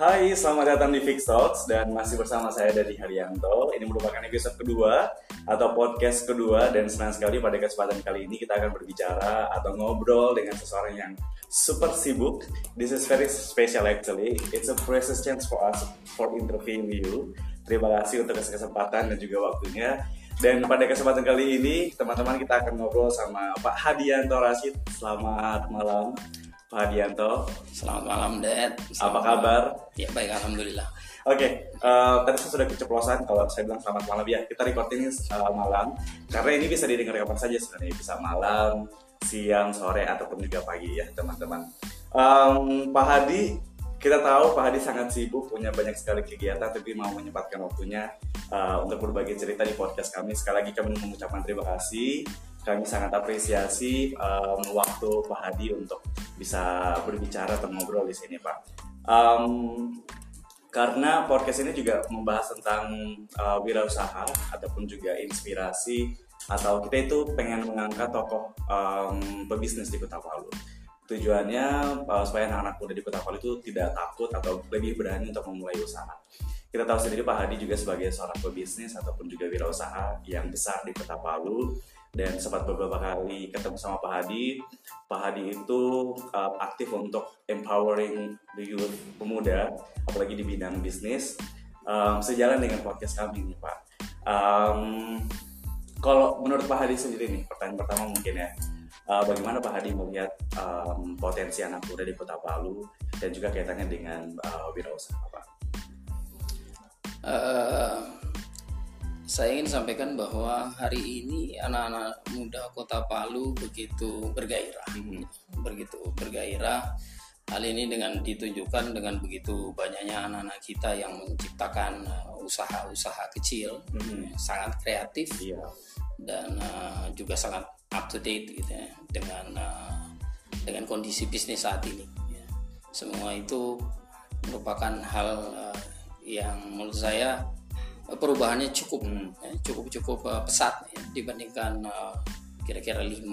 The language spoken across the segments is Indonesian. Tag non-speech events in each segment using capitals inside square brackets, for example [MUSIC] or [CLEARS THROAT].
Hai, selamat datang di Fix Talks dan masih bersama saya dari Haryanto. Ini merupakan episode kedua atau podcast kedua dan senang sekali pada kesempatan kali ini kita akan berbicara atau ngobrol dengan seseorang yang super sibuk. This is very special actually. It's a precious chance for us for interviewing you. Terima kasih untuk kesempatan dan juga waktunya. Dan pada kesempatan kali ini, teman-teman kita akan ngobrol sama Pak Hadianto Rashid. Selamat malam. Pak Hadianto. Selamat malam, Dad. Apa kabar? Ya baik, alhamdulillah. Oke, eh, tadi saya sudah keceplosan kalau saya bilang selamat malam ya. Kita record ini eh, malam karena ini bisa didengar kapan saja sebenarnya bisa malam, siang, sore ataupun juga pagi ya teman-teman. Em, Pak Hadi, kita tahu Pak Hadi sangat sibuk, punya banyak sekali kegiatan, tapi mau menyempatkan waktunya eh, untuk berbagi cerita di podcast kami. Sekali lagi kami mengucapkan terima kasih. Kami sangat apresiasi em, waktu Pak Hadi untuk bisa berbicara atau ngobrol di sini, Pak. Em, karena podcast ini juga membahas tentang uh, wirausaha ataupun juga inspirasi atau kita itu pengen mengangkat tokoh um, pebisnis di Kota Palu. Tujuannya uh, supaya anak-anak muda di Kota Palu itu tidak takut atau lebih berani untuk memulai usaha. Kita tahu sendiri Pak Hadi juga sebagai seorang pebisnis ataupun juga wirausaha yang besar di Kota Palu dan sempat beberapa kali ketemu sama Pak Hadi. Pak Hadi itu uh, aktif untuk empowering the youth pemuda, apalagi di bidang bisnis. Um, sejalan dengan podcast kami nih Pak. Um, kalau menurut Pak Hadi sendiri nih, pertanyaan pertama mungkin ya, uh, bagaimana Pak Hadi melihat um, potensi anak muda di Kota Palu dan juga kaitannya dengan uh, wirausaha Pak? Eh, saya ingin sampaikan bahwa hari ini anak-anak muda Kota Palu begitu bergairah, Mhm. begitu bergairah. Hal ini dengan ditunjukkan dengan begitu banyaknya anak-anak kita yang menciptakan eh, usaha-usaha kecil, Mhm. sangat kreatif Iya. dan eh, juga sangat up to date gitu ya dengan eh, dengan kondisi bisnis saat ini. ya. Semua itu merupakan hal eh, yang menurut saya perubahannya cukup Hmm. ya, cukup cukup eh, pesat ya, dibandingkan eh, kira-kira 5-10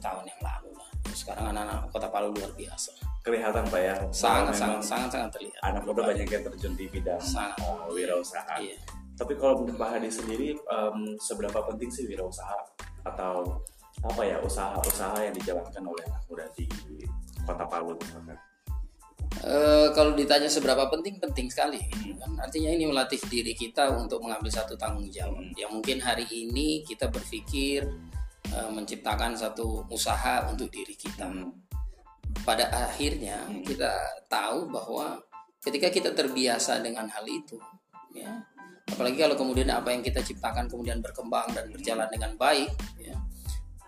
tahun yang lalu lah. Sekarang anak-anak Kota Palu luar biasa. Kelihatan Pak ya, Sangat sangat sangat sangat terlihat. anak muda banyak yang terjun di bidang Sangat. uh, wirausaha. Iya. Tapi kalau menurut Pak Hadi sendiri, em, seberapa penting sih wirausaha atau apa ya usaha-usaha yang dijalankan oleh anak muda di Kota Palu misalkan? Eh, kalau ditanya seberapa penting, penting sekali. Kan artinya ini melatih diri kita untuk mengambil satu tanggung jawab. Hmm. Yang mungkin hari ini kita berpikir eh, menciptakan satu usaha untuk diri kita. Hmm. Pada akhirnya Hmm. kita tahu bahwa ketika kita terbiasa dengan hal itu, ya, apalagi kalau kemudian apa yang kita ciptakan kemudian berkembang dan berjalan dengan baik, ya,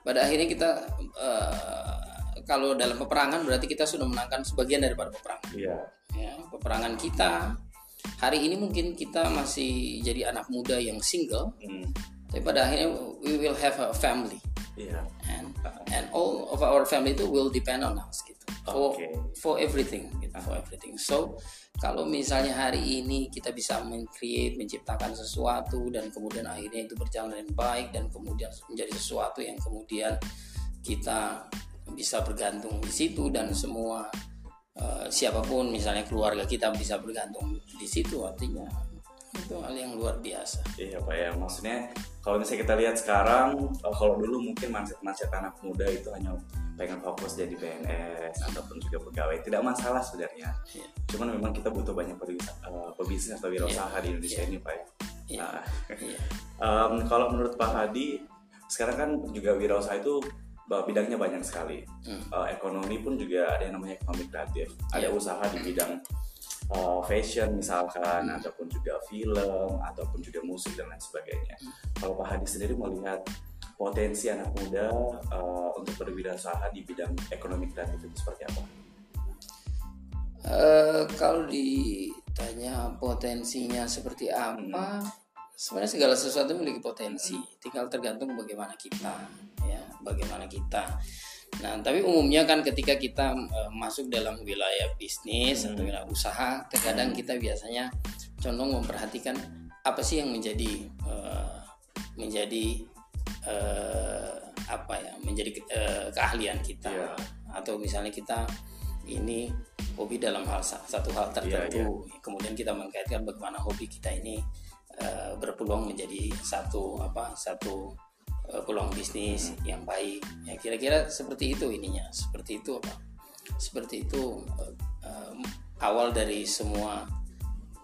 pada akhirnya kita eh, kalau dalam peperangan berarti kita sudah menangkan sebagian daripada peperangan Iya. ya peperangan kita hari ini mungkin kita masih jadi anak muda yang single Hmm. tapi pada akhirnya we will have a family Iya. and and all of our family itu will depend on us gitu for Oke. for everything gitu for everything so kalau misalnya hari ini kita bisa men-create menciptakan sesuatu dan kemudian akhirnya itu berjalan dengan baik dan kemudian menjadi sesuatu yang kemudian kita bisa bergantung di situ dan semua eh, siapa pun misalnya keluarga kita bisa bergantung di situ artinya itu hal yang luar biasa Iya Pak ya, maksudnya kalau misalnya kita lihat sekarang, eh, kalau dulu mungkin mindset-mindset anak muda itu hanya pengen fokus jadi PNS ataupun juga pegawai, tidak masalah sebenarnya. Iya. Cuman memang kita butuh banyak pebis- eh, pebisnis atau wirausaha di Indonesia ini Pak ya. Iya. Nah, Iya. [LAUGHS] Em, kalau menurut Pak Hadi, sekarang kan juga wirausaha itu bidangnya banyak sekali. Hmm. Eh, ekonomi pun juga ada yang namanya ekonomi kreatif. Ada Iya. usaha di bidang eh, fashion misalkan, ataupun juga film, ataupun juga musik dan lain sebagainya. Kalau Pak Hadi sendiri melihat potensi anak muda eh, untuk berwirausaha di bidang ekonomi kreatif itu seperti apa? Eh, kalau ditanya potensinya seperti apa, sebenarnya segala sesuatu memiliki potensi. Tinggal tergantung bagaimana kita, ya, bagaimana kita. Nah, tapi umumnya kan ketika kita eh, masuk dalam wilayah bisnis atau wilayah usaha, terkadang kita biasanya condong memperhatikan apa sih yang menjadi eh, menjadi eh, apa ya, menjadi eh, keahlian kita Iya. atau misalnya kita ini hobi dalam hal satu hal tertentu. Iya, Kemudian kita mengkaitkan bagaimana hobi kita ini uh, berpeluang menjadi satu apa satu uh, peluang bisnis Hmm. yang baik. Ya kira-kira seperti itu ininya. Seperti itu apa? Seperti itu uh, uh, awal dari semua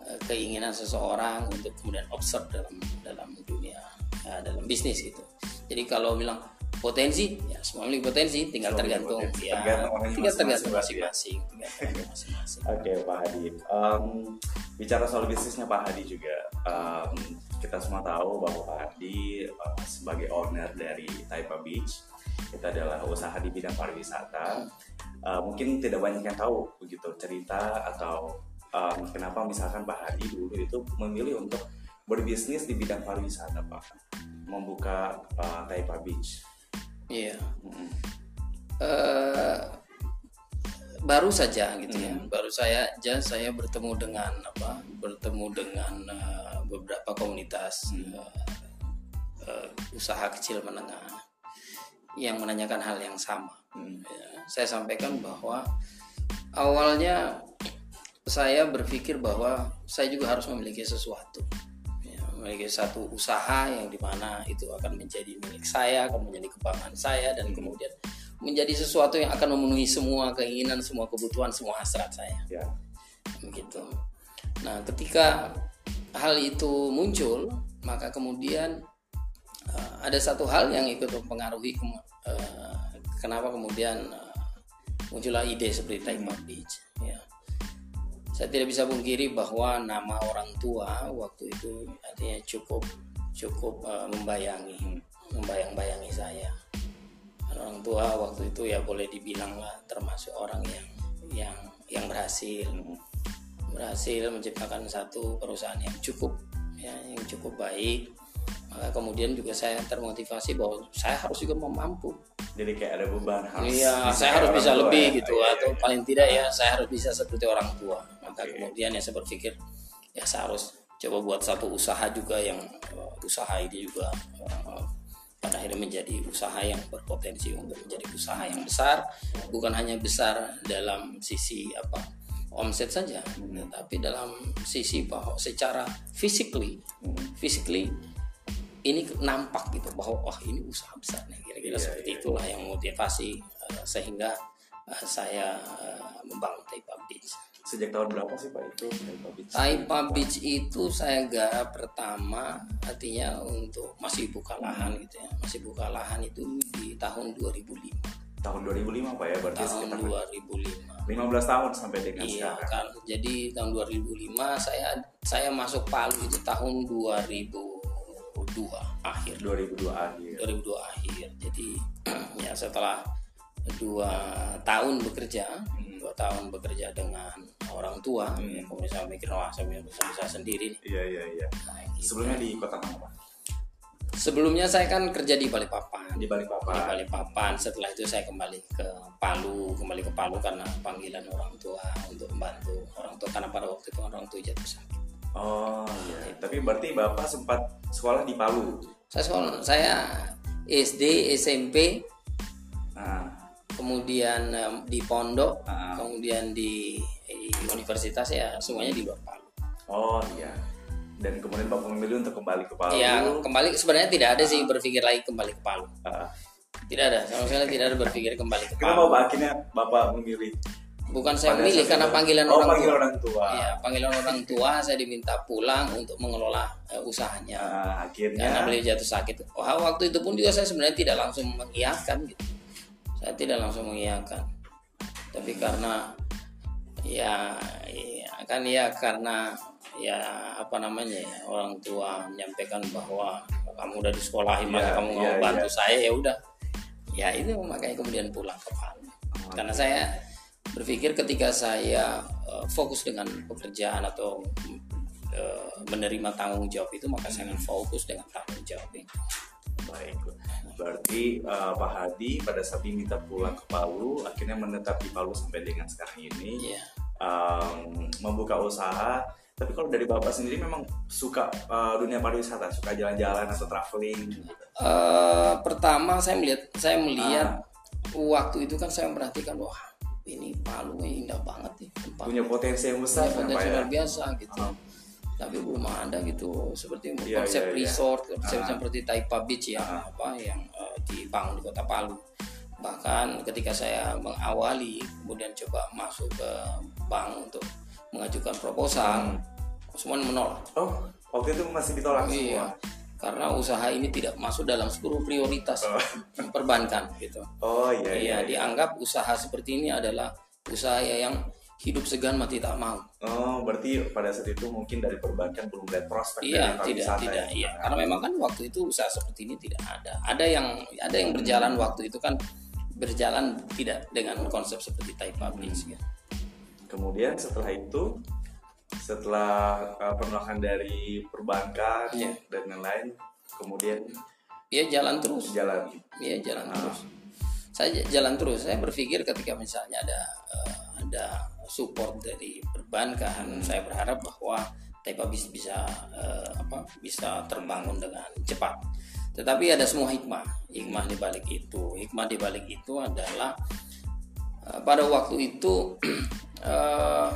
uh, keinginan seseorang untuk kemudian observe dalam dalam dunia uh, dalam bisnis gitu. Jadi kalau bilang potensi ya semua memiliki potensi tinggal Semua tergantung potensi. ya Tergantung tinggal tergantung masing-masing Oke Pak Hadi, Em, bicara soal bisnisnya Pak Hadi juga, em, kita semua tahu bahwa Pak Hadi eh, sebagai owner dari Taipa Beach, itu adalah usaha di bidang pariwisata. Eh, mungkin tidak banyak yang tahu begitu cerita atau em, kenapa misalkan Pak Hadi dulu itu memilih untuk berbisnis di bidang pariwisata Pak, membuka eh, Taipa Beach. Iya Mm-mm. Eh, baru saja gitu ya Hmm. baru saya aja saya bertemu dengan apa bertemu dengan eh, beberapa komunitas Hmm. eh, eh, usaha kecil menengah yang menanyakan hal yang sama Mm. Ya, saya sampaikan bahwa awalnya saya berpikir bahwa saya juga harus memiliki sesuatu Memiliki satu usaha yang di mana itu akan menjadi milik saya akan menjadi kebanggaan saya dan kemudian menjadi sesuatu yang akan memenuhi semua keinginan semua kebutuhan semua hasrat saya Ya, begitu. Nah, ketika hal itu muncul, maka kemudian uh, ada satu hal yang ikut mempengaruhi uh, kenapa kemudian uh, muncullah ide seperti Taima Beach. Ya. Saya tidak bisa pungkiri bahwa nama orang tua waktu itu artinya cukup cukup uh, membayangi, membayang-bayangi saya. Orang tua waktu itu ya boleh dibilang lah termasuk orang yang yang yang berhasil berhasil menciptakan satu perusahaan yang cukup ya yang cukup baik maka kemudian juga saya termotivasi bahwa saya harus juga mampu jadi kayak ada beban harus iya saya harus bisa lebih ya. gitu Iya, atau iya. paling tidak ya saya harus bisa seperti orang tua maka Oke. kemudian ya saya berpikir ya saya harus coba buat satu usaha juga yang uh, usaha ini juga uh, pada akhirnya menjadi usaha yang berpotensi untuk menjadi usaha yang besar bukan hanya besar dalam sisi apa omset saja tetapi dalam sisi bahwa secara physically Mm. physically ini nampak gitu bahwa wah ini usaha besar nih kira-kira Iya, seperti iya. itulah yang motivasi uh, sehingga uh, saya uh, membangun Taipa Beach. Sejak tahun berapa sih Pak itu Taipa Beach? Taipa Beach itu saya garap pertama artinya untuk masih buka lahan gitu ya masih buka lahan itu di tahun 2005 Tahun 2005 Pak ya, berarti tahun sekitar 2005 15 tahun sampai dengan Iya sekarang. kan. Jadi tahun 2005 saya saya masuk Palu itu tahun 2002 akhir. 2002 akhir. 2002 akhir. Jadi [CLEARS THROAT] ya setelah dua tahun bekerja, Hmm. dua tahun bekerja dengan orang tua, ya, kemudian saya mikir wah saya bisa bisa sendiri nih. Iya iya iya. Nah, gitu. Sebelumnya di kota mana Pak? Sebelumnya saya kan kerja di Balikpapan. Di di Balikpapan. Balikpapan. Setelah itu saya kembali ke Palu, kembali ke Palu karena panggilan orang tua untuk membantu orang tua karena pada waktu itu orang tua jatuh sakit. Oh iya. Tapi berarti Bapak sempat sekolah di Palu. Saya sekolah, saya SD, SMP, Nah, kemudian em, di pondok, Ah. kemudian di, di universitas ya semuanya di luar Palu. oh iya. Dan kemudian Bapak memilih untuk kembali ke Palu. Ya kembali sebenarnya tidak ada sih berpikir lagi kembali ke Palu. Ah. Tidak ada, sama sekali tidak ada berpikir kembali ke Kenapa Palu. Pak akhirnya Bapak memilih? Bukan saya pada memilih karena panggilan oh, orang panggil tua. orang tua. Iya, panggilan orang tua saya diminta pulang untuk mengelola eh, usahanya. Nah, akhirnya Karena beliau jatuh sakit. Wah, waktu itu pun juga saya sebenarnya tidak langsung mengiyakan gitu. Saya tidak langsung mengiyakan. Tapi karena ya, ya kan ya karena ya apa namanya ya orang tua menyampaikan bahwa kamu udah disekolahin maka Iya, kamu mau iya, bantu saya ya udah. Ya itu makanya kemudian pulang ke Palu. Oh, Karena saya berpikir ketika saya eh, fokus dengan pekerjaan atau eh, menerima tanggung jawab itu maka saya akan fokus dengan tanggung jawab itu. Baik. Berarti eh, Pak Hadi pada saat diminta pulang ke Palu, akhirnya menetap di Palu sampai dengan sekarang ini, Iya. em, membuka usaha. Tapi kalau dari Bapak sendiri memang suka eh, dunia pariwisata, suka jalan-jalan atau traveling. Eh, pertama saya melihat saya melihat waktu itu kan saya memperhatikan wah ini Palu ini indah banget nih tempat punya potensi yang besar punya kan, potensi ya? luar biasa gitu tapi belum ada gitu seperti Iya, konsep iya, iya. resort konsep Ah. seperti Taipa Beach yang apa yang eh, dibangun di kota Palu bahkan ketika saya mengawali kemudian coba masuk ke bank untuk mengajukan proposal Hmm. semua menolak oh waktu itu masih ditolak iya semua karena usaha ini tidak masuk dalam 10 prioritas Oh. [LAUGHS] perbankan gitu oh iya Iya, iya, iya. dianggap usaha seperti ini adalah usaha yang hidup segan mati tak mau. oh berarti pada saat itu mungkin dari perbankan belum lihat prospek Iya, dari tidak, tidak, ya? iya. Karena memang kan waktu itu usaha seperti ini tidak ada. Ada yang ada yang berjalan waktu itu kan berjalan tidak dengan konsep seperti Taipa Beach ya. kemudian setelah itu setelah uh, penolakan dari perbankan Iya. dan lain-lain kemudian Iya jalan terus. jalan Iya jalan terus. Saya jalan terus. Saya berpikir ketika misalnya ada eh, ada support dari perbankan, saya berharap bahwa Taipa Beach bisa eh, apa bisa terbangun dengan cepat. Tetapi ada semua hikmah, hikmah di balik itu. Hikmah di balik itu adalah eh, pada waktu itu [CLEARS THROAT] eh,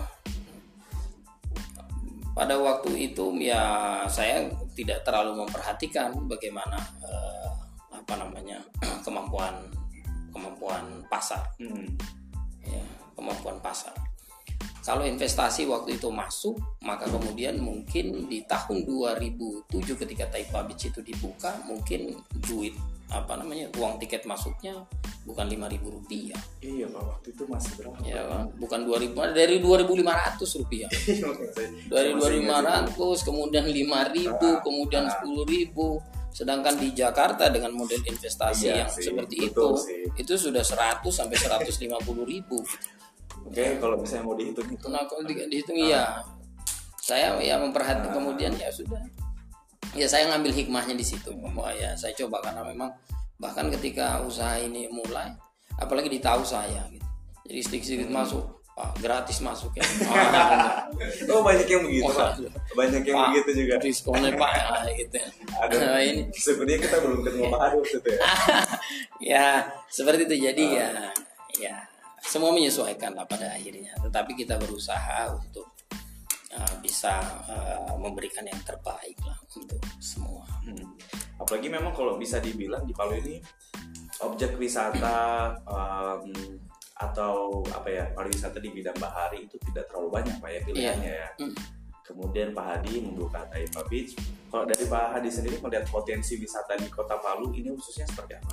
pada waktu itu ya saya tidak terlalu memperhatikan bagaimana eh, apa namanya [CLEARS THROAT] kemampuan kemampuan pasar Hmm. ya kemampuan pasar kalau investasi waktu itu masuk maka kemudian mungkin di tahun 2007 ketika Taipa Beach itu dibuka mungkin duit apa namanya uang tiket masuknya bukan 5.000 rupiah. Iya pak waktu itu masih berapa? Ya kan? bukan 2000 dari 2.500 rupiah. [LAUGHS] Dari 2.500 kemudian 5.000 kemudian 10.000 sedangkan di Jakarta dengan model investasi Iya yang sih, seperti itu sih. itu sudah 100 sampai 150 ribu oke kalau misalnya mau dihitung itu nah kalau di- dihitung iya. Saya ya memperhatikan kemudian ya sudah. Ya saya ngambil hikmahnya di situ bahwa ya. Saya coba karena memang bahkan ketika usaha ini mulai apalagi ditahu saya gitu. Jadi sedikit-sedikit masuk Pak, gratis masuk ya. [LAUGHS] Ah, oh banyak yang begitu pak. banyak yang Pak, begitu juga. diskonnya pak ah, gitu. Ada Nah, ini. sebenarnya kita belum ketemu pak waktu itu ya. [LAUGHS] Ya seperti itu jadi ya. Ya semua menyesuaikan lah pada akhirnya. Tetapi kita berusaha untuk uh, bisa uh, memberikan yang terbaik lah untuk semua. Hmm. apalagi memang kalau bisa dibilang di Palu ini objek wisata em, atau apa ya pariwisata di bidang bahari itu tidak terlalu banyak pak ya pilihannya ya. Hmm. kemudian Pak Hadi membuka Taipa Beach. Kalau dari Pak Hadi sendiri melihat potensi wisata di kota Palu ini khususnya seperti apa?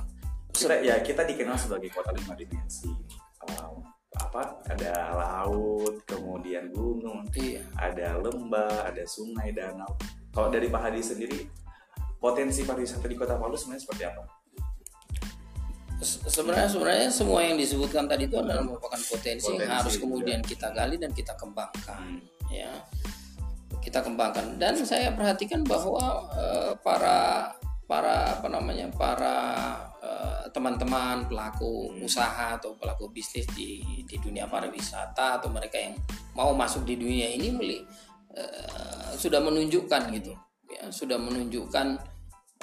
Kita ya kita dikenal sebagai kota lima dimensi Em, apa ada laut kemudian gunung iya ada lembah, ada sungai, danau. Kalau dari Pak Hadi sendiri, potensi pariwisata di Kota Palu sebenarnya seperti apa? Se- sebenarnya sebenarnya semua yang disebutkan tadi itu adalah merupakan potensi, yang Potensi, harus iya. kemudian kita gali dan kita kembangkan Hmm. ya kita kembangkan dan saya perhatikan bahwa eh, para para apa namanya para teman-teman pelaku usaha atau pelaku bisnis di di dunia pariwisata atau mereka yang mau masuk di dunia ini meli, eh, sudah menunjukkan gitu. Ya sudah menunjukkan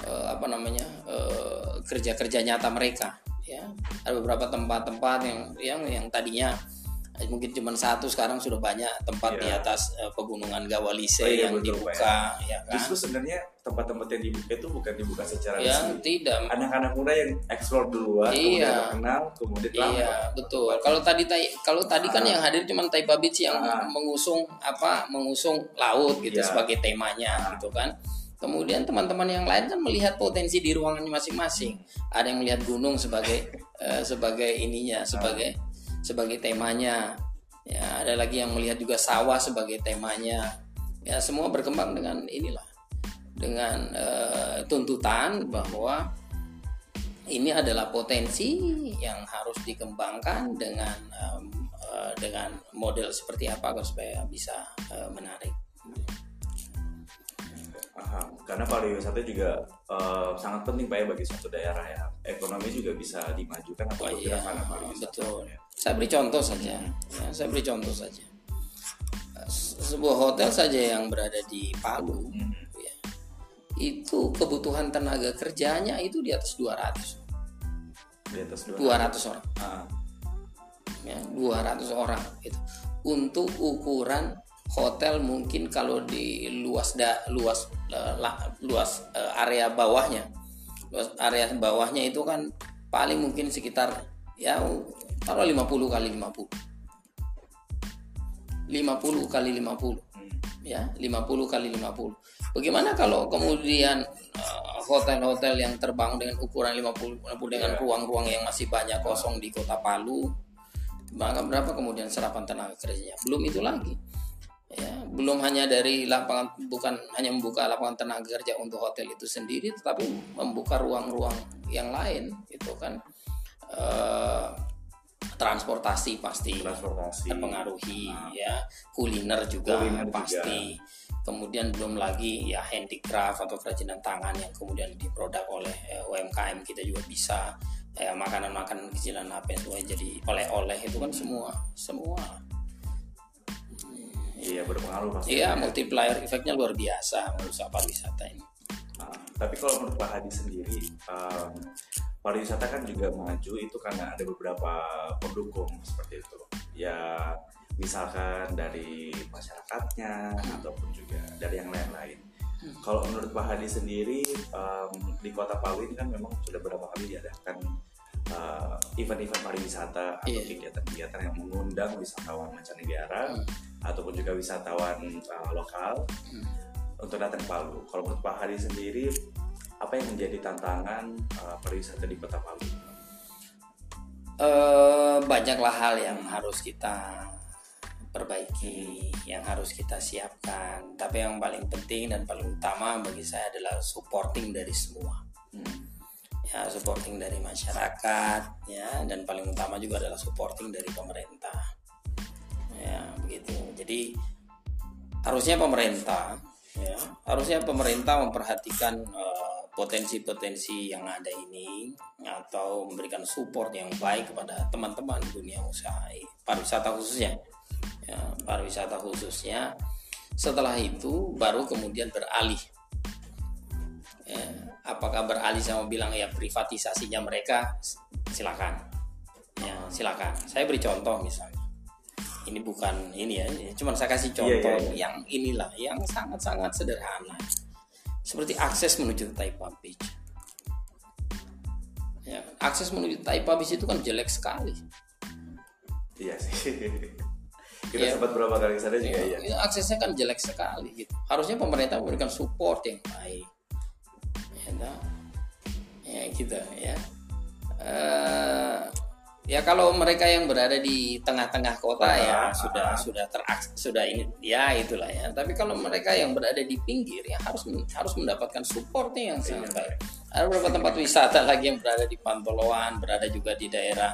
eh, apa namanya eh, kerja-kerja nyata mereka. Ya ada beberapa tempat-tempat yang yang yang tadinya eh, mungkin cuma satu sekarang sudah banyak tempat Iya. di atas eh, pegunungan Gawalise Oh iya, yang betul, dibuka ya kan Justru sebenarnya tempat-tempat yang dibuka itu bukan dibuka secara ya resmi. tidak Anak-anak muda yang explore duluan, kemudian Iya. terkenal, kemudian Iya lama. betul. Kalau tadi kalau tadi kan yang hadir cuma Taipa Beach yang Ah. mengusung apa mengusung laut gitu Iya. sebagai temanya gitu kan. Kemudian teman-teman yang lain kan melihat potensi di ruangannya masing-masing. Ada yang melihat gunung sebagai [LAUGHS] eh, sebagai ininya sebagai sebagai temanya. Ya ada lagi yang melihat juga sawah sebagai temanya. Ya semua berkembang dengan inilah dengan eh, tuntutan bahwa ini adalah potensi yang harus dikembangkan dengan eh, dengan model seperti apa supaya bisa eh, menarik. Paham. Karena pariwisata juga eh, sangat penting Pak ya bagi suatu daerah ya. Ekonomi juga bisa dimajukan atau Oh iya, pariwisata. betul. Saya beri contoh saja. Ya, saya beri contoh saja. Eh, se- Sebuah hotel saja yang berada di Palu, Hmm. ya, itu kebutuhan tenaga kerjanya itu di atas 200, Di atas dua. 200 orang. Ah, ya 200 orang itu untuk ukuran hotel mungkin kalau di luas da, luas uh, la, luas uh, area bawahnya luas area bawahnya itu kan paling mungkin sekitar ya taruh 50 kali 50 50 kali 50 hmm. ya 50 kali 50 bagaimana kalau kemudian uh, hotel-hotel uh, yang terbangun dengan ukuran 50 50 dengan iya. ruang-ruang yang masih banyak kosong di kota Palu maka berapa kemudian serapan tenaga kerjanya? Belum itu lagi. Ya belum hanya dari lapangan bukan hanya membuka lapangan tenaga kerja untuk hotel itu sendiri tetapi membuka ruang-ruang yang lain itu kan. Uh, transportasi pasti transportasi. terpengaruhi nah. ya kuliner juga kuliner pasti juga. kemudian belum lagi ya handicraft atau kerajinan tangan yang kemudian diproduk oleh eh, UMKM kita juga bisa ya makanan-makanan kecilan apa yang jadi oleh-oleh itu kan semua semua iya berpengaruh pasti iya multiplier efeknya luar biasa usaha pariwisata ini nah, tapi kalau menurut Pak Hadi sendiri um, pariwisata kan juga maju itu karena ada beberapa pendukung seperti itu ya misalkan dari masyarakatnya hmm. ataupun juga dari yang lain-lain hmm. kalau menurut Pak Hadi sendiri um, di kota Palu ini kan memang sudah beberapa kali diadakan uh, event-event pariwisata atau yeah. kegiatan-kegiatan yang mengundang wisatawan mancanegara hmm. ataupun juga wisatawan uh, lokal hmm. untuk datang ke Palu. Kalau menurut Pak Hadi sendiri, apa yang menjadi tantangan uh, pariwisata di Kota Palu? Uh, banyaklah hal yang harus kita perbaiki, yang harus kita siapkan. Tapi yang paling penting dan paling utama bagi saya adalah supporting dari semua. Hmm ya supporting dari masyarakat ya dan paling utama juga adalah supporting dari pemerintah ya begitu jadi harusnya pemerintah ya harusnya pemerintah memperhatikan uh, potensi-potensi yang ada ini atau memberikan support yang baik kepada teman-teman dunia usaha pariwisata khususnya. Ya pariwisata khususnya. Setelah itu baru kemudian beralih. Ya, apakah beralih sama bilang ya privatisasinya mereka? Silakan. Ya silakan. Saya beri contoh misalnya. Ini bukan ini ya cuma saya kasih iya, contoh yeah, yeah, yeah. yang inilah yang sangat-sangat sederhana seperti akses menuju Taipei Beach. Ya akses menuju Taipei Beach itu kan jelek sekali. Iya sih. [LAUGHS] Kita ya, sempat berapa kali sana juga ya, ya aksesnya kan jelek sekali gitu. Harusnya pemerintah memberikan support yang baik. Ya, ya gitu ya. Uh, ya kalau mereka yang berada di tengah-tengah kota ya sudah sudah teraks sudah ini ya itulah ya. Tapi kalau mereka yang berada di pinggir ya harus harus mendapatkan supportnya yang sangat baik. Ada beberapa tempat wisata lagi yang berada di Pantoloan berada juga di daerah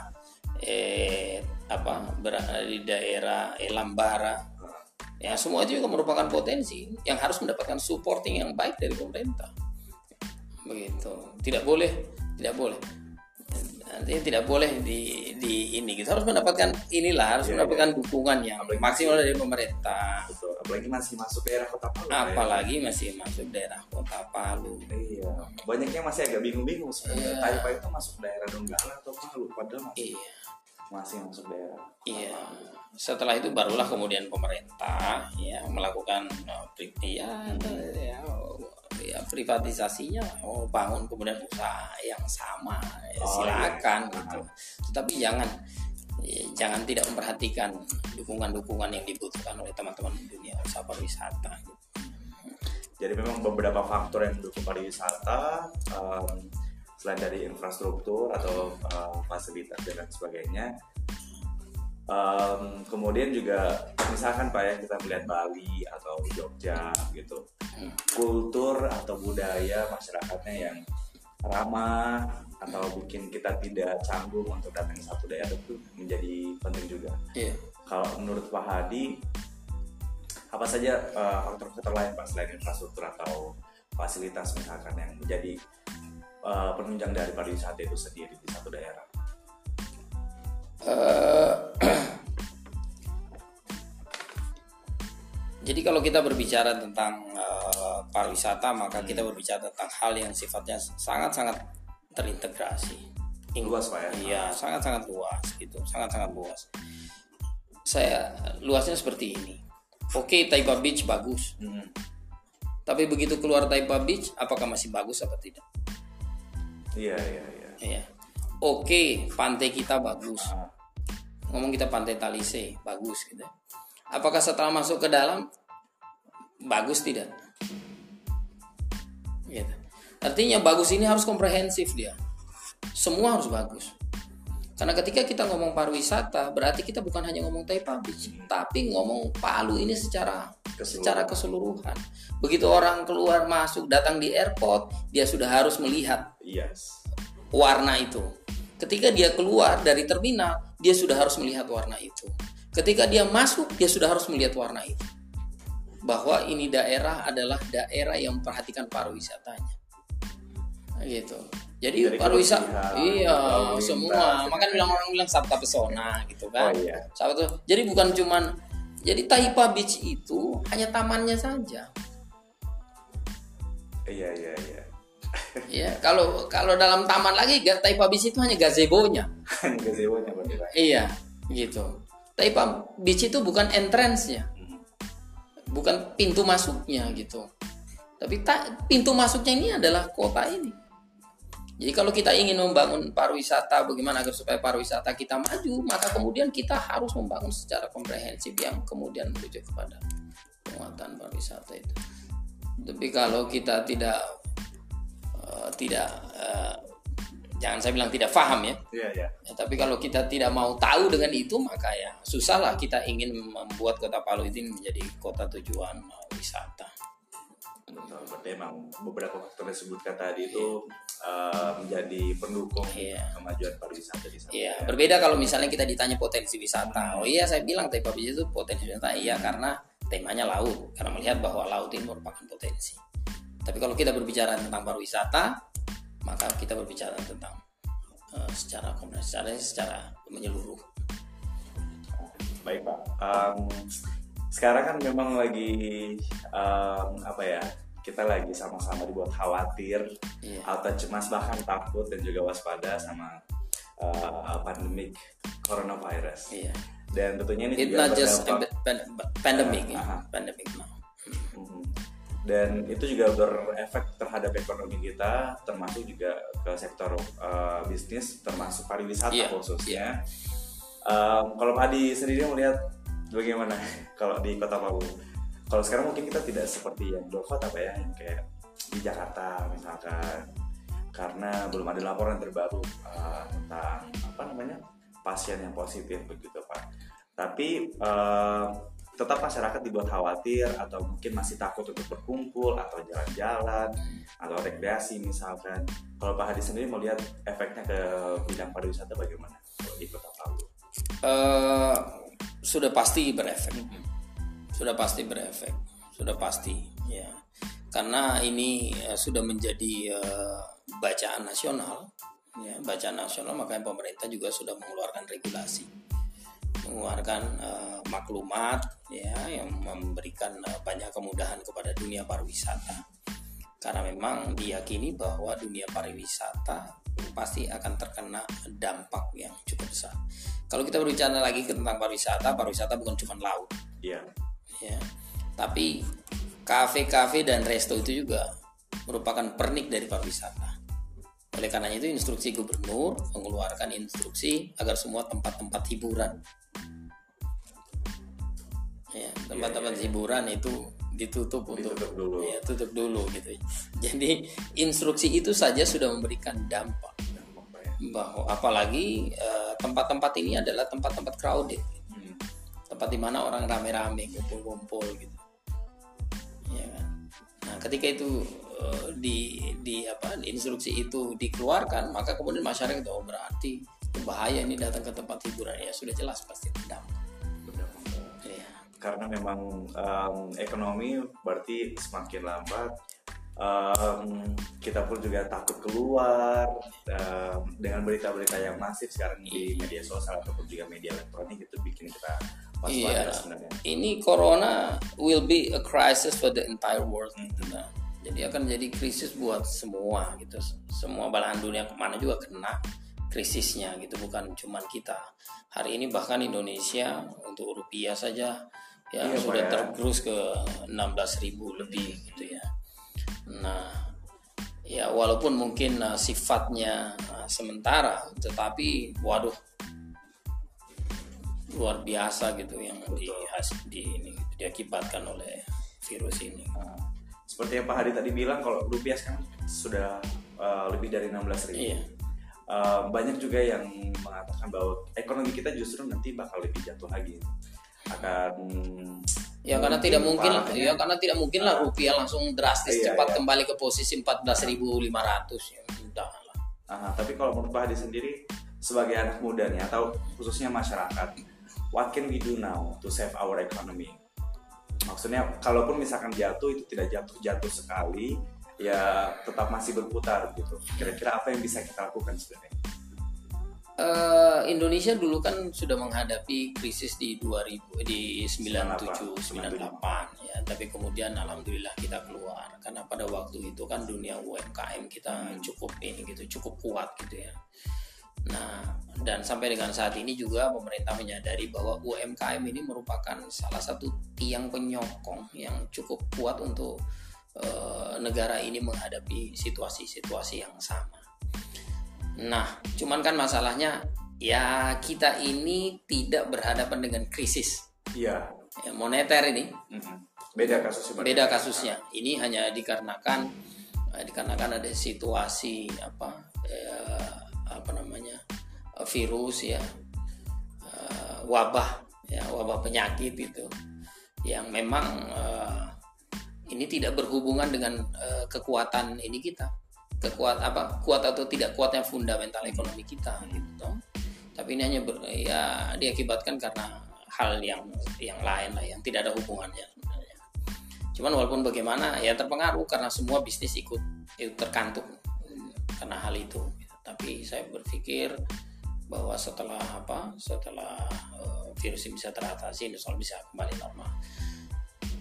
eh apa berada di daerah Elambara. Ya semua itu juga merupakan potensi yang harus mendapatkan supporting yang baik dari pemerintah. Begitu. Tidak boleh tidak boleh nanti tidak boleh di di ini kita harus mendapatkan inilah harus ya, mendapatkan ya. dukungan yang apalagi maksimal dari pemerintah betul apalagi masih masuk daerah kota Palu ya. apalagi ya. masih masuk daerah kota Palu iya banyaknya masih agak bingung-bingung sebenarnya iya. Taipa itu masuk daerah Donggala atau Palu padahal masih iya. Masih masuk daerah iya setelah itu barulah kemudian pemerintah ya melakukan uh, ya, ya ya privatisasinya oh bangun kemudian usaha yang sama ya, oh, silakan iya. gitu tetapi jangan ya, jangan tidak memperhatikan dukungan-dukungan yang dibutuhkan oleh teman-teman di dunia usaha pariwisata gitu. jadi memang beberapa faktor yang mendukung pariwisata um, selain dari infrastruktur atau uh, fasilitas dan sebagainya um, kemudian juga misalkan pak ya kita melihat Bali atau Jogja gitu hmm. kultur atau budaya masyarakatnya yang ramah atau bikin kita tidak canggung untuk datang ke satu daerah itu menjadi penting juga. Yeah. Kalau menurut Pak Hadi, apa saja uh, faktor-faktor lain Pak selain infrastruktur atau fasilitas misalkan yang menjadi uh, penunjang dari pariwisata itu sendiri di satu daerah? Uh, [CLEARS THROAT] jadi kalau kita berbicara tentang uh, pariwisata, maka kita berbicara tentang hal yang sifatnya sangat-sangat terintegrasi. luas pak ya Iya, sangat-sangat luas gitu, sangat-sangat luas. Saya luasnya seperti ini. Oke, Taipa Beach bagus. Hmm. Tapi begitu keluar Taipa Beach, apakah masih bagus apa tidak? Iya iya iya Iya. Oke, pantai kita bagus. Ah, Ngomong kita pantai Talise, bagus gitu. Apakah setelah masuk ke dalam bagus tidak? Gitu. Artinya bagus ini harus komprehensif dia. Semua harus bagus. Karena ketika kita ngomong pariwisata, berarti kita bukan hanya ngomong Taipa Beach, tapi ngomong Palu ini secara Keseluruhan. secara keseluruhan. Begitu orang keluar masuk datang di airport, dia sudah harus melihat yes warna itu. Ketika dia keluar dari terminal, dia sudah harus melihat warna itu. Ketika dia masuk, dia sudah harus melihat warna itu. Bahwa ini daerah adalah daerah yang memperhatikan pariwisatanya. Nah, Gitu. Jadi, Jadi pariwisata, iya lalu semua. Makanya bilang orang bilang sabta pesona gitu kan. oh iya Sabta. Jadi bukan cuman jadi Taipa Beach itu hanya tamannya saja. iya iya iya Ya, kalau kalau dalam taman lagi ga- Taipa Beach itu hanya gazebonya. [LAUGHS] gazebo-nya berarti Iya, gitu. Taipa Beach itu bukan entrance-nya, Hmm. bukan pintu masuknya gitu. Tapi ta- pintu masuknya ini adalah kota ini. Jadi kalau kita ingin membangun pariwisata, bagaimana agar supaya pariwisata kita maju, maka kemudian kita harus membangun secara komprehensif yang kemudian menuju kepada penguatan pariwisata itu. Tapi kalau kita tidak eh, tidak eh, jangan saya bilang tidak paham ya, iya iya Ya, tapi kalau kita tidak mau tahu dengan itu maka ya susahlah kita ingin membuat kota Palu ini menjadi kota tujuan uh, wisata. betul berarti emang beberapa faktor yang disebutkan tadi itu uh, menjadi pendukung Iya. kemajuan pariwisata di sana Iya, berbeda kalau misalnya kita ditanya potensi wisata. Oh iya, saya bilang Beach itu potensi wisata. Iya, karena temanya laut. Karena melihat bahwa laut ini merupakan potensi. Tapi kalau kita berbicara tentang pariwisata, maka kita berbicara tentang uh, secara komersial, secara menyeluruh. Baik Pak. Em, sekarang kan memang lagi em, apa ya? Kita lagi sama-sama dibuat khawatir Iya. atau cemas bahkan takut dan juga waspada sama eh, pandemik coronavirus. Iya. Dan tentunya ini It's juga not just berdampak- pandemic. Aha. pandemic. Mhm. Dan itu juga berefek terhadap ekonomi kita, termasuk juga ke sektor eh, bisnis, termasuk pariwisata Iya, khususnya. Em, kalau Pak Adi sendiri melihat bagaimana [LAUGHS] kalau di Kota Palu? Kalau sekarang mungkin kita tidak seperti yang dua kota, Pak ya, yang kayak di Jakarta misalkan, karena belum ada laporan terbaru eh, tentang apa namanya pasien yang positif begitu, Pak. Tapi eh, tetap masyarakat dibuat khawatir atau mungkin masih takut untuk berkumpul atau jalan-jalan atau rekreasi misalkan. Kalau Pak Hadi sendiri melihat efeknya ke bidang pariwisata bagaimana di Kota Palu? Eh, sudah pasti berefek, sudah pasti berefek, sudah pasti ya. Karena ini eh, sudah menjadi eh, bacaan nasional, ya bacaan nasional makanya pemerintah juga sudah mengeluarkan regulasi, mengeluarkan eh, maklumat ya yang memberikan eh, banyak kemudahan kepada dunia pariwisata. Karena memang diyakini bahwa dunia pariwisata pasti akan terkena dampak yang cukup besar. Kalau kita berbicara lagi tentang pariwisata, pariwisata bukan cuma laut, Iya, ya, tapi kafe-kafe dan resto itu juga merupakan pernik dari pariwisata. Oleh karena itu instruksi gubernur mengeluarkan instruksi agar semua tempat-tempat hiburan, ya, tempat-tempat hiburan itu ditutup untuk ditutup dulu. ya tutup dulu gitu. Jadi instruksi itu saja sudah memberikan dampak Dampak, Pak, bahwa apalagi eh, tempat-tempat ini adalah tempat-tempat crowded Hmm. tempat di mana orang rame-rame kumpul-kumpul gitu ya kan nah ketika itu eh, di di apa di instruksi itu dikeluarkan maka kemudian masyarakat oh berarti bahaya ini datang ke tempat hiburan ya sudah jelas pasti ya Karena memang em, ekonomi berarti semakin lambat. Em, kita pun juga takut keluar em, dengan berita-berita yang masif sekarang di media sosial ataupun juga media elektronik itu bikin kita waspada Iya. sebenarnya. ini corona will be a crisis for the entire world gitu nah. jadi akan jadi krisis buat semua gitu semua belahan dunia ke mana juga kena krisisnya gitu bukan cuman kita hari ini bahkan Indonesia untuk rupiah saja ya Iya, sudah ya. tergerus ke 16.000 lebih gitu ya nah ya walaupun mungkin uh, sifatnya uh, sementara tetapi waduh luar biasa gitu yang di, di ini gitu, diakibatkan oleh virus ini Nah, seperti yang Pak Hadi tadi bilang kalau rupiah sekarang sudah uh, lebih dari 16 ribu. iya banyak juga yang mengatakan bahwa ekonomi kita justru nanti bakal lebih jatuh lagi. Akan Ya karena tidak mungkin lah, parahnya- ya karena tidak mungkin lah rupiah langsung drastis Iya, cepat iya. kembali ke posisi 14.500 ya udah lah. Aha, tapi kalau menurut Pak Hadi sendiri sebagai anak muda nih atau khususnya masyarakat, what can we do now to save our economy? Maksudnya kalaupun misalkan jatuh itu tidak jatuh-jatuh sekali, ya tetap masih berputar gitu. Kira-kira apa yang bisa kita lakukan sebenarnya? Eh, Indonesia dulu kan sudah menghadapi krisis di 2000 di 97 98 ya. Tapi kemudian alhamdulillah kita keluar. Karena pada waktu itu kan dunia UMKM kita cukup ini gitu cukup kuat gitu ya. Nah dan sampai dengan saat ini juga pemerintah menyadari bahwa UMKM ini merupakan salah satu tiang penyokong yang cukup kuat untuk eh, negara ini menghadapi situasi-situasi yang sama Nah, cuman kan masalahnya ya kita ini tidak berhadapan dengan krisis Iya, ya, moneter ini mm-mm. beda kasusnya. Beda kasusnya. Ini hanya dikarenakan eh, dikarenakan ada situasi apa eh, apa namanya eh, virus ya eh, wabah ya wabah penyakit itu yang memang eh, ini tidak berhubungan dengan eh, kekuatan ini kita kekuat apa kuat atau tidak kuatnya fundamental ekonomi kita gitu tapi ini hanya ber, ya diakibatkan karena hal yang yang lain lah yang tidak ada hubungannya sebenarnya. Cuman walaupun bagaimana ya terpengaruh karena semua bisnis ikut ikut terkantung hmm, karena hal itu. Tapi saya berpikir bahwa setelah apa setelah eh, virus ini bisa teratasi insya Allah bisa kembali normal.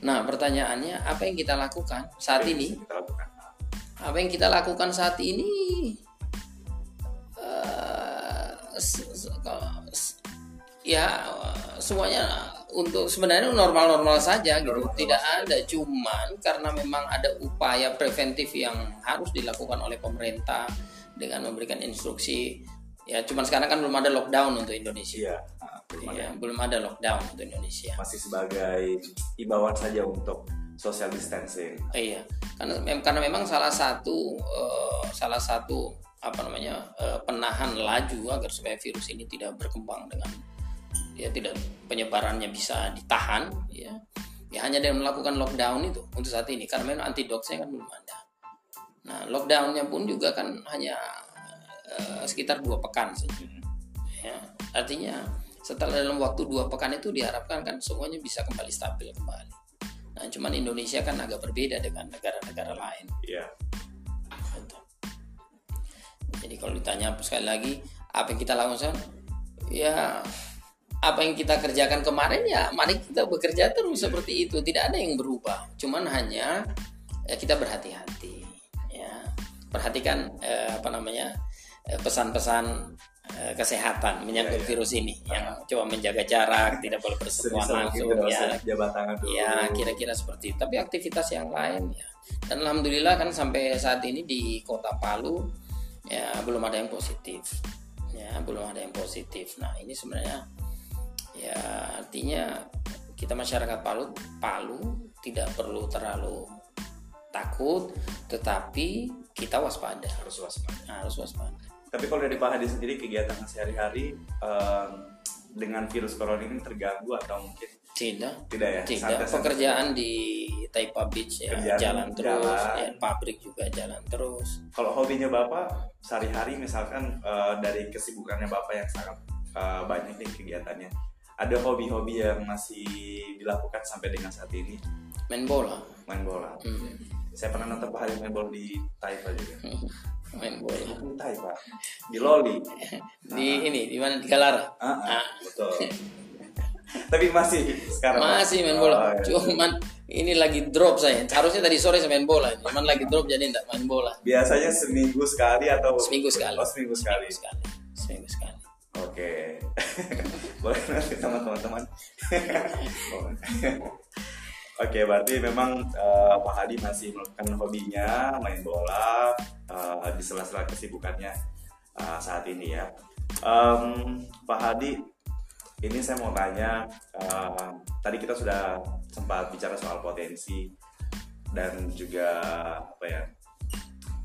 Nah pertanyaannya apa yang kita lakukan saat ini bisa kita lakukan? Apa yang kita lakukan saat ini? S- ya semuanya untuk sebenarnya normal-normal saja gitu. Normal-normal tidak ada cuman karena memang ada upaya preventif yang harus dilakukan oleh pemerintah dengan memberikan instruksi. Ya cuman sekarang kan belum ada lockdown untuk Indonesia. Iya, ah, belum ada. ya, belum ada lockdown untuk Indonesia. Masih sebagai imbauan saja untuk social distancing. Iya, karena karena memang salah satu eh, salah satu apa namanya eh, penahan laju agar supaya virus ini tidak berkembang dengan ya tidak penyebarannya bisa ditahan ya ya hanya dengan melakukan lockdown itu untuk saat ini karena memang antidotnya kan belum ada. Nah lockdownnya pun juga kan hanya eh, sekitar dua pekan saja. Ya, artinya setelah dalam waktu dua pekan itu diharapkan kan semuanya bisa kembali stabil kembali. Nah, cuman Indonesia kan agak berbeda dengan negara-negara lain. Iya. Jadi kalau ditanya sekali lagi apa yang kita lakukan, ya apa yang kita kerjakan kemarin ya mari kita bekerja terus seperti itu. Tidak ada yang berubah. Cuman hanya ya kita berhati-hati. Ya perhatikan eh, apa namanya eh, pesan-pesan kesehatan menyangkut Iya, iya. virus ini yang coba menjaga jarak, tidak boleh bersentuhan langsung, tidak ya dulu. Ya kira-kira seperti itu. Tapi aktivitas yang lain ya. Dan alhamdulillah kan sampai saat ini di kota Palu ya belum ada yang positif. Ya belum ada yang positif. Nah ini sebenarnya ya artinya kita masyarakat Palu Palu tidak perlu terlalu takut, tetapi kita waspada. harus waspada. Harus waspada. Tapi kalau dari Pak Hadi sendiri kegiatan sehari-hari em, dengan virus corona ini terganggu atau mungkin Tidak. tidak ya? Tidak, Santai-santai pekerjaan di Taipa Beach ya Kerjaan jalan terus, jalan. ya pabrik juga jalan terus. Kalau hobinya Bapak sehari-hari misalkan eh, dari kesibukannya Bapak yang sangat eh, banyak nih kegiatannya, ada hobi-hobi yang masih dilakukan sampai dengan saat ini? Main bola. Main bola. Hmm. Saya pernah nonton Pak main bola di Taipa juga. [LAUGHS] Main bola. Di Taipa, di Loli. [LAUGHS] Di ini di mana di Galara. Ah, ah, Ah. betul. [LAUGHS] Tapi masih sekarang? Masih main bola. Oh, iya. Cuman ini lagi drop saya. Harusnya tadi sore saya main bola, cuman lagi drop jadi enggak main bola. Biasanya seminggu sekali atau Seminggu sekali. Oh, seminggu sekali. Sekali. seminggu sekali Oke, boleh nanti sama teman-teman. Oke, berarti memang uh, Pak Hadi masih melakukan hobinya main bola uh, di sela-sela kesibukannya uh, saat ini ya. Um, Pak Hadi, ini saya mau tanya. Uh, tadi kita sudah sempat bicara soal potensi dan juga apa ya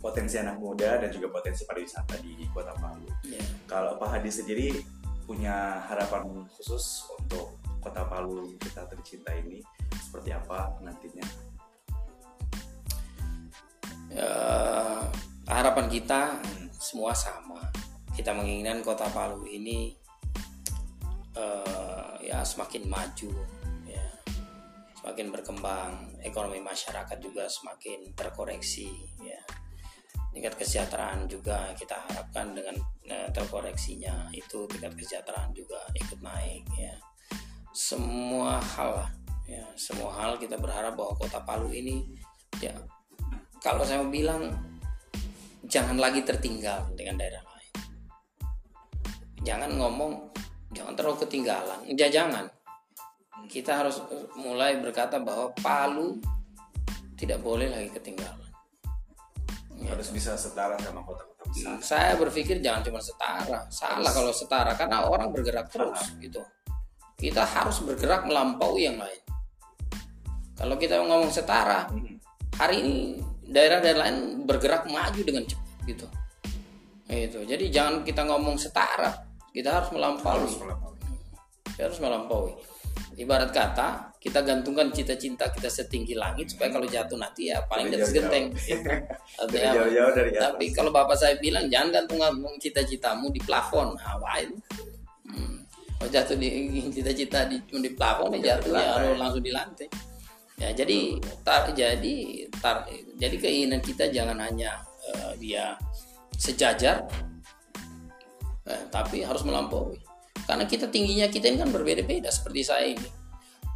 potensi anak muda dan juga potensi pariwisata di Kota Palu. Yeah. Kalau Pak Hadi sendiri punya harapan khusus untuk Kota Palu kita tercinta ini seperti apa nantinya? Ya, harapan kita semua sama. Kita menginginkan Kota Palu ini uh, ya semakin maju, ya semakin berkembang, ekonomi masyarakat juga semakin terkoreksi, ya tingkat kesejahteraan juga kita harapkan dengan uh, terkoreksinya itu tingkat kesejahteraan juga ikut naik ya semua hal ya semua hal kita berharap bahwa kota Palu ini ya kalau saya mau bilang jangan lagi tertinggal dengan daerah lain. Jangan ngomong jangan terlalu ketinggalan. Ya jangan. Kita harus mulai berkata bahwa Palu tidak boleh lagi ketinggalan. Harus bisa setara sama kota-kota besar. Saya berpikir jangan cuma setara, salah kalau setara karena orang bergerak terus gitu. Kita harus bergerak melampaui yang lain. Kalau kita ngomong setara, hmm. hari ini daerah-daerah lain bergerak maju dengan cepat gitu. Itu. Jadi jangan kita ngomong setara, kita harus melampaui. Harus melampaui. Kita harus melampaui. Ibarat kata kita gantungkan cita-cita kita setinggi langit supaya kalau jatuh nanti ya paling jatuh genteng. Ya. [LAUGHS] jauh-jauh dari atas. Tapi kalau bapak saya bilang jangan gantung cita-citamu di plafon, itu? Hmm. Kalau jatuh di [LAUGHS] cita-cita di di plafon ya jatuh ya langsung di lantai. Ya jadi tar jadi tar jadi keinginan kita jangan hanya uh, dia sejajar, eh, tapi harus melampaui. Karena kita tingginya kita ini kan berbeda-beda seperti saya ini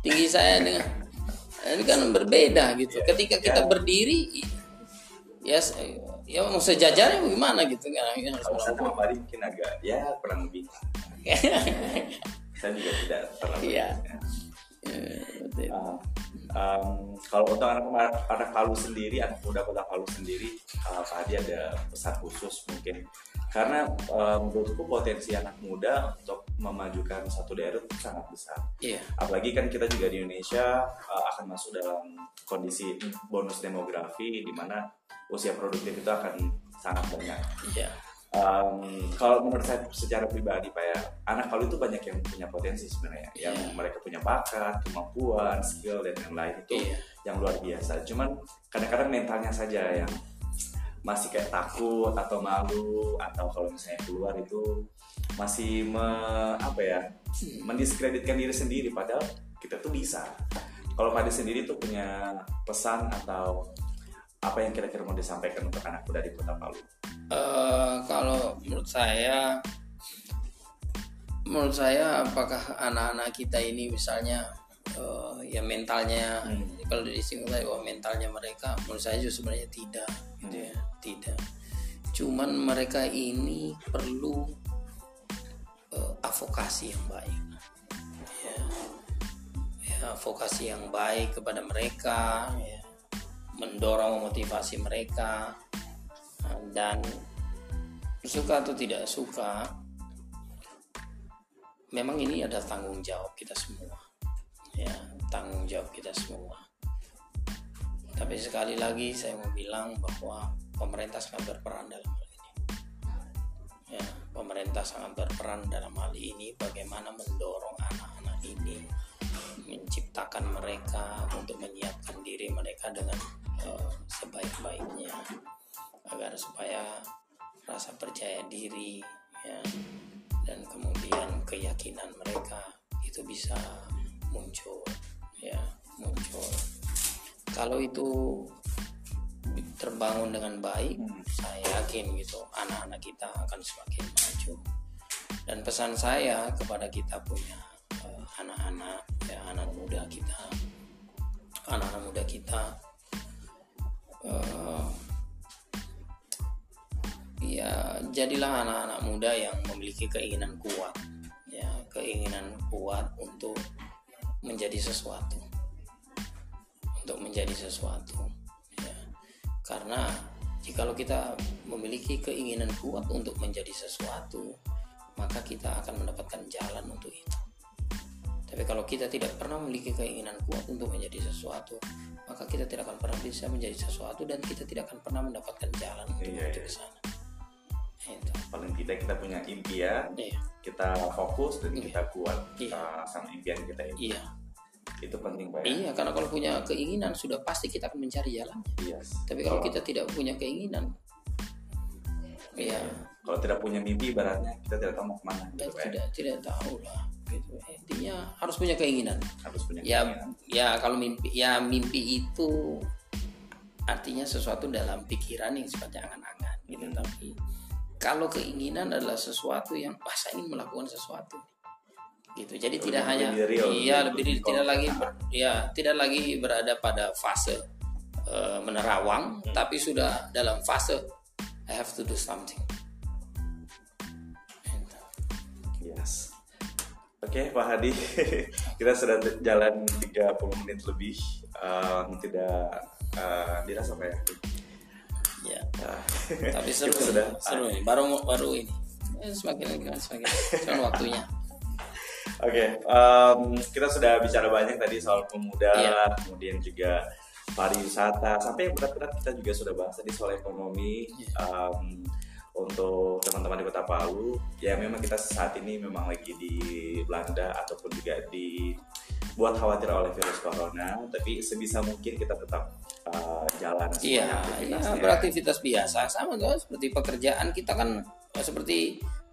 tinggi saya dengan [LAUGHS] ini kan berbeda gitu. Ketika kita berdiri, ya ya mau sejajarnya bagaimana gitu kan? Kalau saya sama mungkin agak ya kurang lebih. [LAUGHS] saya juga tidak terlalu. Iya. Ya, uh, um, kalau untuk anak anak Palu sendiri, anak muda kota Palu sendiri, uh, Pak Hadi ada pesan khusus mungkin karena uh, menurutku potensi anak muda untuk memajukan satu daerah itu sangat besar. Yeah. Apalagi kan kita juga di Indonesia uh, akan masuk dalam kondisi bonus demografi di mana usia produktif itu akan sangat banyak. Yeah. Um, kalau menurut saya secara pribadi pak ya anak kalau itu banyak yang punya potensi sebenarnya yeah. yang mereka punya bakat kemampuan skill dan yang lain itu yeah. yang luar biasa cuman kadang-kadang mentalnya saja yang masih kayak takut atau malu atau kalau misalnya keluar itu masih me, apa ya mendiskreditkan diri sendiri padahal kita tuh bisa kalau pada sendiri tuh punya pesan atau apa yang kira-kira mau disampaikan untuk anak muda di kota Palu? Uh, kalau menurut saya menurut saya apakah anak-anak kita ini misalnya uh, ya mentalnya hmm. kalau disinggung saya bahwa mentalnya mereka menurut saya juga sebenarnya tidak gitu ya tidak. Cuman mereka ini perlu uh, advokasi yang baik. Ya. Ya advokasi yang baik kepada mereka ya mendorong motivasi mereka dan suka atau tidak suka memang ini ada tanggung jawab kita semua. Ya tanggung jawab kita semua. Tapi sekali lagi saya mau bilang bahwa pemerintah sangat berperan dalam hal ini. Ya pemerintah sangat berperan dalam hal ini bagaimana mendorong anak-anak ini menciptakan mereka untuk menyiapkan diri mereka dengan uh, sebaik-baiknya. Agar supaya rasa percaya diri ya dan kemudian keyakinan mereka itu bisa muncul ya muncul. Kalau itu terbangun dengan baik saya yakin gitu anak-anak kita akan semakin maju. Dan pesan saya kepada kita punya anak-anak ya anak muda kita. Anak-anak muda kita uh, ya jadilah anak-anak muda yang memiliki keinginan kuat ya keinginan kuat untuk menjadi sesuatu. Untuk menjadi sesuatu ya. Karena jikalau kita memiliki keinginan kuat untuk menjadi sesuatu maka kita akan mendapatkan jalan untuk itu tapi kalau kita tidak pernah memiliki keinginan kuat untuk menjadi sesuatu maka kita tidak akan pernah bisa menjadi sesuatu dan kita tidak akan pernah mendapatkan jalan untuk Iya, menuju iya. ke sana. Itu. Paling tidak kita punya impian iya. kita fokus dan Iya. kita kuat Iya. uh, sama impian kita ini iya. Itu penting pak ya. Iya karena kalau punya keinginan sudah pasti kita akan mencari jalan. Yes. tapi kalau kita tidak punya keinginan ya kalau tidak punya mimpi ibaratnya kita tidak tahu mau ke mana gitu pak ya. tidak tidak tahu lah gitu intinya harus punya keinginan harus punya ya keinginan. ya kalau mimpi ya mimpi itu artinya sesuatu dalam pikiran yang sifatnya angan-angan gitu Hmm. tapi kalau keinginan adalah sesuatu yang wah saya ingin melakukan sesuatu gitu jadi Lebih- tidak hanya real, iya lebih- lebih tidak lagi ber- ya tidak lagi berada pada fase eh, menerawang Hmm. tapi sudah dalam fase I have to do something Gitu. Yes. Oke Pak Hadi, [LAUGHS] kita sudah jalan 30 menit lebih, Um, tidak uh, dirasa Pak ya. ya. Uh, tapi [LAUGHS] seru sudah seru ini. Baru baru ini. Eh, semakin semakin semakin [LAUGHS] waktunya. Oke, um, kita sudah bicara banyak tadi soal pemuda, Iya. kemudian juga pariwisata, sampai yang berat-berat kita juga sudah bahas tadi soal ekonomi. Um, untuk teman-teman di Kota Palu, ya memang kita saat ini memang lagi di Belanda ataupun juga dibuat khawatir oleh virus corona, tapi sebisa mungkin kita tetap uh, jalan Iya, ya, aktivitasnya. beraktivitas biasa sama tuh seperti pekerjaan kita kan eh, seperti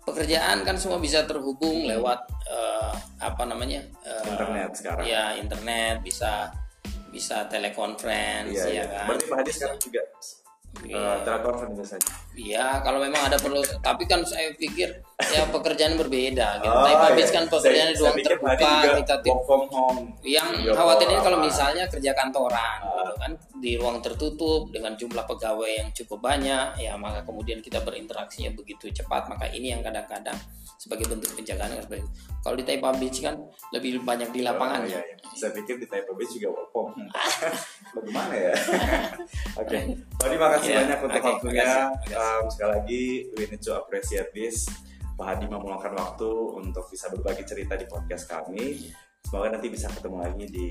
pekerjaan kan semua bisa terhubung lewat eh, apa namanya eh, Internet sekarang. Ya internet bisa bisa telekonferensi Iya, ya iya. kan. Berarti Pak Hadi sekarang juga Iya. uh, telekonferensi biasanya. Iya, kalau memang ada perlu, tapi kan saya pikir ya pekerjaan berbeda. Gitu. Oh, Tapi habis iya. kan pekerjaan di ruang terbuka, kita work from home. yang Video khawatirnya kalau misalnya kerja kantoran Ah. gitu kan di ruang tertutup dengan jumlah pegawai yang cukup banyak ya maka kemudian kita berinteraksinya begitu cepat maka ini yang kadang-kadang sebagai bentuk penjagaan yang seperti itu. kalau di Taipei Beach kan lebih banyak di lapangan Oh, iya, iya. Saya pikir di Taipei Beach juga work from home. [LAUGHS] Bagaimana ya? [LAUGHS] Oke, Pak Hadi makasih Iya, banyak untuk oke, waktunya. Um, sekali lagi, we need to appreciate this. Pak Hadi mau meluangkan waktu untuk bisa berbagi cerita di podcast kami. Semoga nanti bisa ketemu lagi di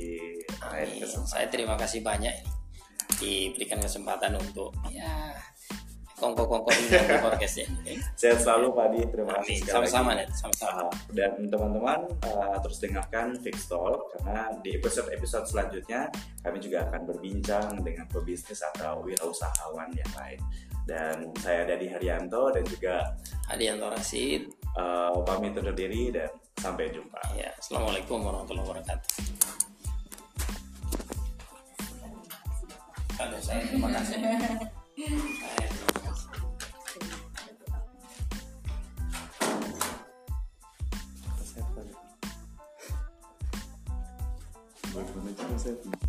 lain kesempatan. saya terima kasih banyak diberikan kesempatan untuk ya kongko-kongko di [LAUGHS] podcast ini Sehat selalu Pak Hadi, terima kasih Amin. sekali sama-sama. Net. sama-sama Uh, dan teman-teman uh, terus dengarkan Fix Talk karena di episode-episode selanjutnya kami juga akan berbincang dengan pebisnis atau wirausahawan yang lain. Dan saya Dadi Haryanto dan juga Adianto Rasid uh, pamit undur diri dan sampai jumpa. ya Assalamualaikum warahmatullahi wabarakatuh Aduh, saya terima kasih. Saya terima kasih.